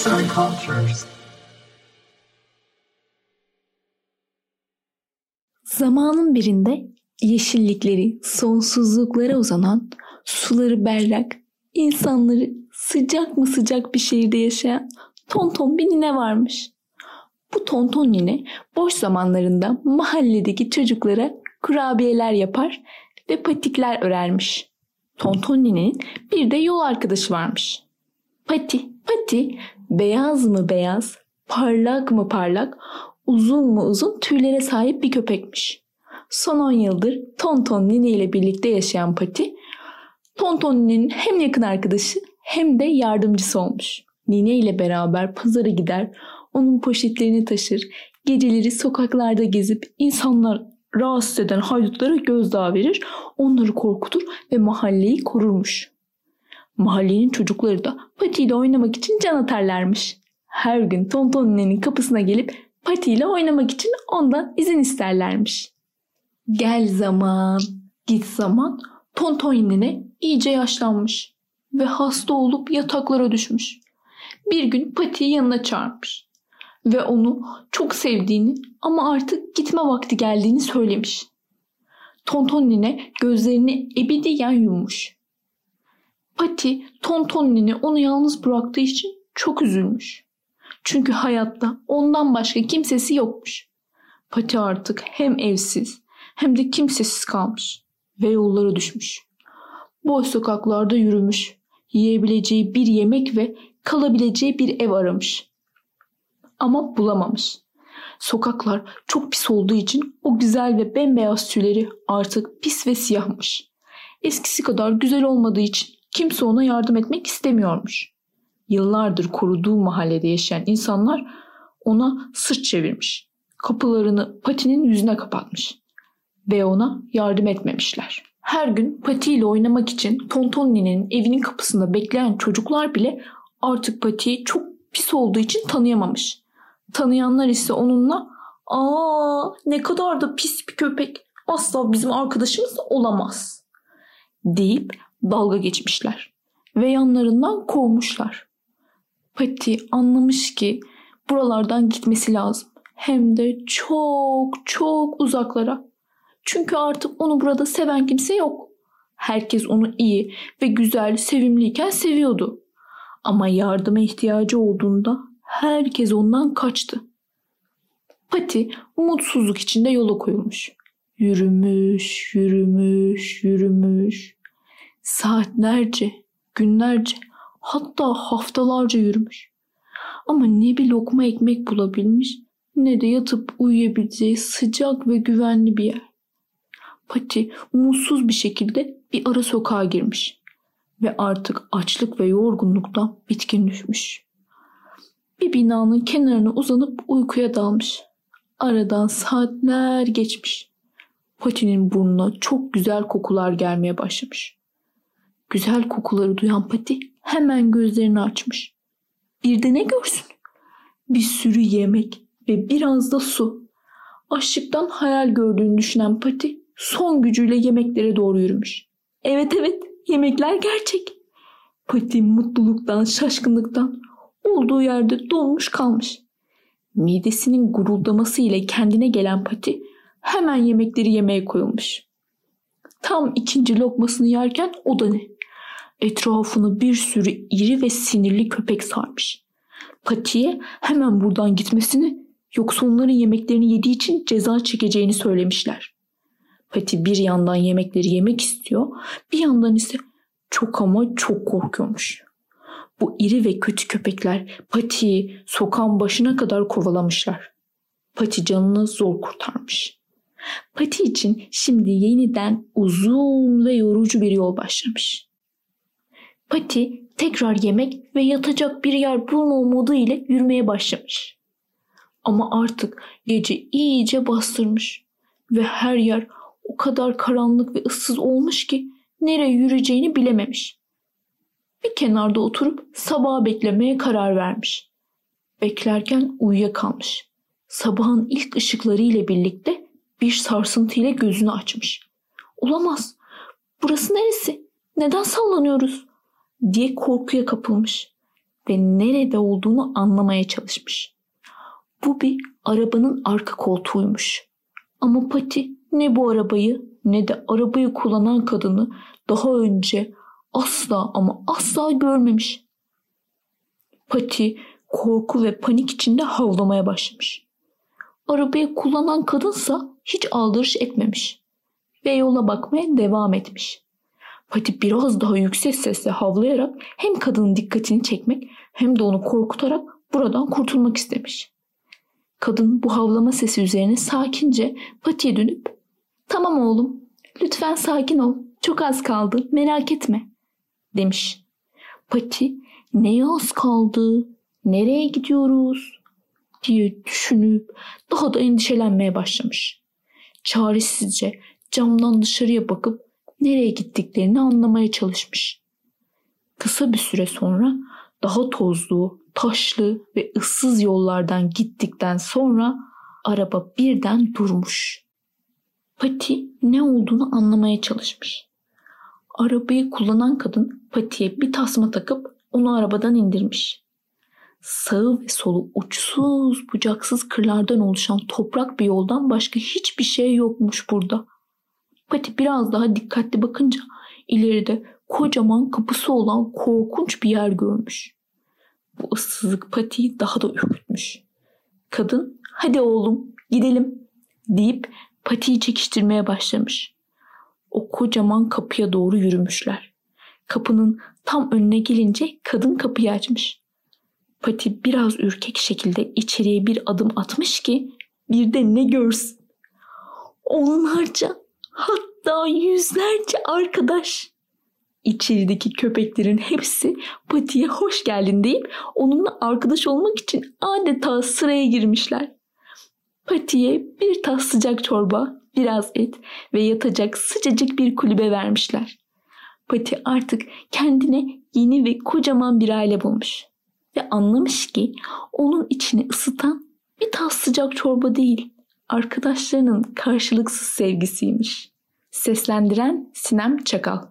Arts and Cultures. Zamanın birinde yeşillikleri sonsuzluklara uzanan, suları berrak, insanları sıcak mı sıcak bir şehirde yaşayan tonton bir nine varmış. Bu tonton nine boş zamanlarında mahalledeki çocuklara kurabiyeler yapar ve patikler örermiş. Tonton ninenin bir de yol arkadaşı varmış. Pati, pati beyaz mı beyaz, parlak mı parlak, uzun mu uzun tüylere sahip bir köpekmiş. Son 10 yıldır Tonton Nine ile birlikte yaşayan Pati, Tonton Nine'nin hem yakın arkadaşı hem de yardımcısı olmuş. Nine ile beraber pazara gider, onun poşetlerini taşır, geceleri sokaklarda gezip insanlar rahatsız eden haydutlara gözdağı verir, onları korkutur ve mahalleyi korurmuş. Mahallenin çocukları da Pati ile oynamak için can atarlarmış. Her gün Tonton Nine'nin kapısına gelip Pati ile oynamak için ondan izin isterlermiş. Gel zaman, git zaman Tonton Nine iyice yaşlanmış ve hasta olup yataklara düşmüş. Bir gün Pati'yi yanına çağırmış ve onu çok sevdiğini ama artık gitme vakti geldiğini söylemiş. Tonton Nine gözlerini ebediyen yummuş. Pati Tonton Nine onu yalnız bıraktığı için çok üzülmüş. Çünkü hayatta ondan başka kimsesi yokmuş. Pati artık hem evsiz hem de kimsesiz kalmış ve yollara düşmüş. Boş sokaklarda yürümüş, yiyebileceği bir yemek ve kalabileceği bir ev aramış. Ama bulamamış. Sokaklar çok pis olduğu için o güzel ve bembeyaz tüyleri artık pis ve siyahmış. Eskisi kadar güzel olmadığı için kimse ona yardım etmek istemiyormuş. Yıllardır koruduğu mahallede yaşayan insanlar ona sırt çevirmiş. Kapılarını patinin yüzüne kapatmış ve ona yardım etmemişler. Her gün Pati ile oynamak için Tonton Nine'nin evinin kapısında bekleyen çocuklar bile artık Pati'yi çok pis olduğu için tanıyamamış. Tanıyanlar ise onunla ''Aa ne kadar da pis bir köpek. Asla bizim arkadaşımız olamaz.'' deyip dalga geçmişler ve yanlarından kovmuşlar. Pati anlamış ki buralardan gitmesi lazım. Hem de çok çok uzaklara. Çünkü artık onu burada seven kimse yok. Herkes onu iyi ve güzel, sevimliyken seviyordu. Ama yardıma ihtiyacı olduğunda herkes ondan kaçtı. Pati umutsuzluk içinde yola koyulmuş. Yürümüş, yürümüş, yürümüş. Saatlerce, günlerce, hatta haftalarca yürümüş. Ama ne bir lokma ekmek bulabilmiş ne de yatıp uyuyabileceği sıcak ve güvenli bir yer. Pati umutsuz bir şekilde bir ara sokağa girmiş ve artık açlık ve yorgunluktan bitkin düşmüş. Bir binanın kenarına uzanıp uykuya dalmış. Aradan saatler geçmiş. Pati'nin burnuna çok güzel kokular gelmeye başlamış. Güzel kokuları duyan Pati hemen gözlerini açmış. Bir de ne görsün? Bir sürü yemek ve biraz da su. Açlıktan hayal gördüğünü düşünen Pati son gücüyle yemeklere doğru yürümüş. Evet evet yemekler gerçek. Pati mutluluktan, şaşkınlıktan olduğu yerde donmuş kalmış. Midesinin guruldaması ile kendine gelen Pati hemen yemekleri yemeye koyulmuş. Tam ikinci lokmasını yerken o da ne? Etrafını bir sürü iri ve sinirli köpek sarmış. Pati'ye hemen buradan gitmesini yoksa onların yemeklerini yediği için ceza çekeceğini söylemişler. Pati bir yandan yemekleri yemek istiyor, bir yandan ise çok ama çok korkuyormuş. Bu iri ve kötü köpekler Pati'yi sokağın başına kadar kovalamışlar. Pati canını zor kurtarmış. Pati için şimdi yeniden uzun ve yorucu bir yol başlamış. Pati tekrar yemek ve yatacak bir yer bulma umudu ile yürümeye başlamış. Ama artık gece iyice bastırmış ve her yer o kadar karanlık ve ıssız olmuş ki nereye yürüyeceğini bilememiş. Bir kenarda oturup sabaha beklemeye karar vermiş. Beklerken uyuyakalmış. Sabahın ilk ışıkları ile birlikte bir sarsıntı ile gözünü açmış. Olamaz. Burası neresi? Neden sallanıyoruz? Diye korkuya kapılmış ve nerede olduğunu anlamaya çalışmış. Bu bir arabanın arka koltuğuymuş. Ama Pati ne bu arabayı ne de arabayı kullanan kadını daha önce asla ama asla görmemiş. Pati korku ve panik içinde havlamaya başlamış. Arabayı kullanan kadınsa hiç aldırış etmemiş ve yola bakmaya devam etmiş. Pati biraz daha yüksek sesle havlayarak hem kadının dikkatini çekmek hem de onu korkutarak buradan kurtulmak istemiş. Kadın bu havlama sesi üzerine sakince Pati'ye dönüp ''Tamam oğlum, lütfen sakin ol. Çok az kaldı, merak etme.'' demiş. Pati ''Neye az kaldı? Nereye gidiyoruz?'' diye düşünüp daha da endişelenmeye başlamış. Çaresizce camdan dışarıya bakıp nereye gittiklerini anlamaya çalışmış. Kısa bir süre sonra daha tozlu, taşlı ve ıssız yollardan gittikten sonra araba birden durmuş. Pati ne olduğunu anlamaya çalışmış. Arabayı kullanan kadın Pati'ye bir tasma takıp onu arabadan indirmiş. Sağı ve solu uçsuz bucaksız kırlardan oluşan toprak bir yoldan başka hiçbir şey yokmuş burada. Pati biraz daha dikkatli bakınca ileride kocaman kapısı olan korkunç bir yer görmüş. Bu ıssızlık Pati'yi daha da ürkütmüş. Kadın hadi oğlum gidelim deyip Pati'yi çekiştirmeye başlamış. O kocaman kapıya doğru yürümüşler. Kapının tam önüne gelince kadın kapıyı açmış. Pati biraz ürkek şekilde içeriye bir adım atmış ki bir de ne görsün. Onlarca hatta yüzlerce arkadaş. İçerideki köpeklerin hepsi Pati'ye hoş geldin deyip onunla arkadaş olmak için adeta sıraya girmişler. Pati'ye bir tas sıcak çorba, biraz et ve yatacak sıcacık bir kulübe vermişler. Pati artık kendine yeni ve kocaman bir aile bulmuş. Ve anlamış ki onun içini ısıtan bir tas sıcak çorba değil, arkadaşlarının karşılıksız sevgisiymiş. Seslendiren Sinem Çakal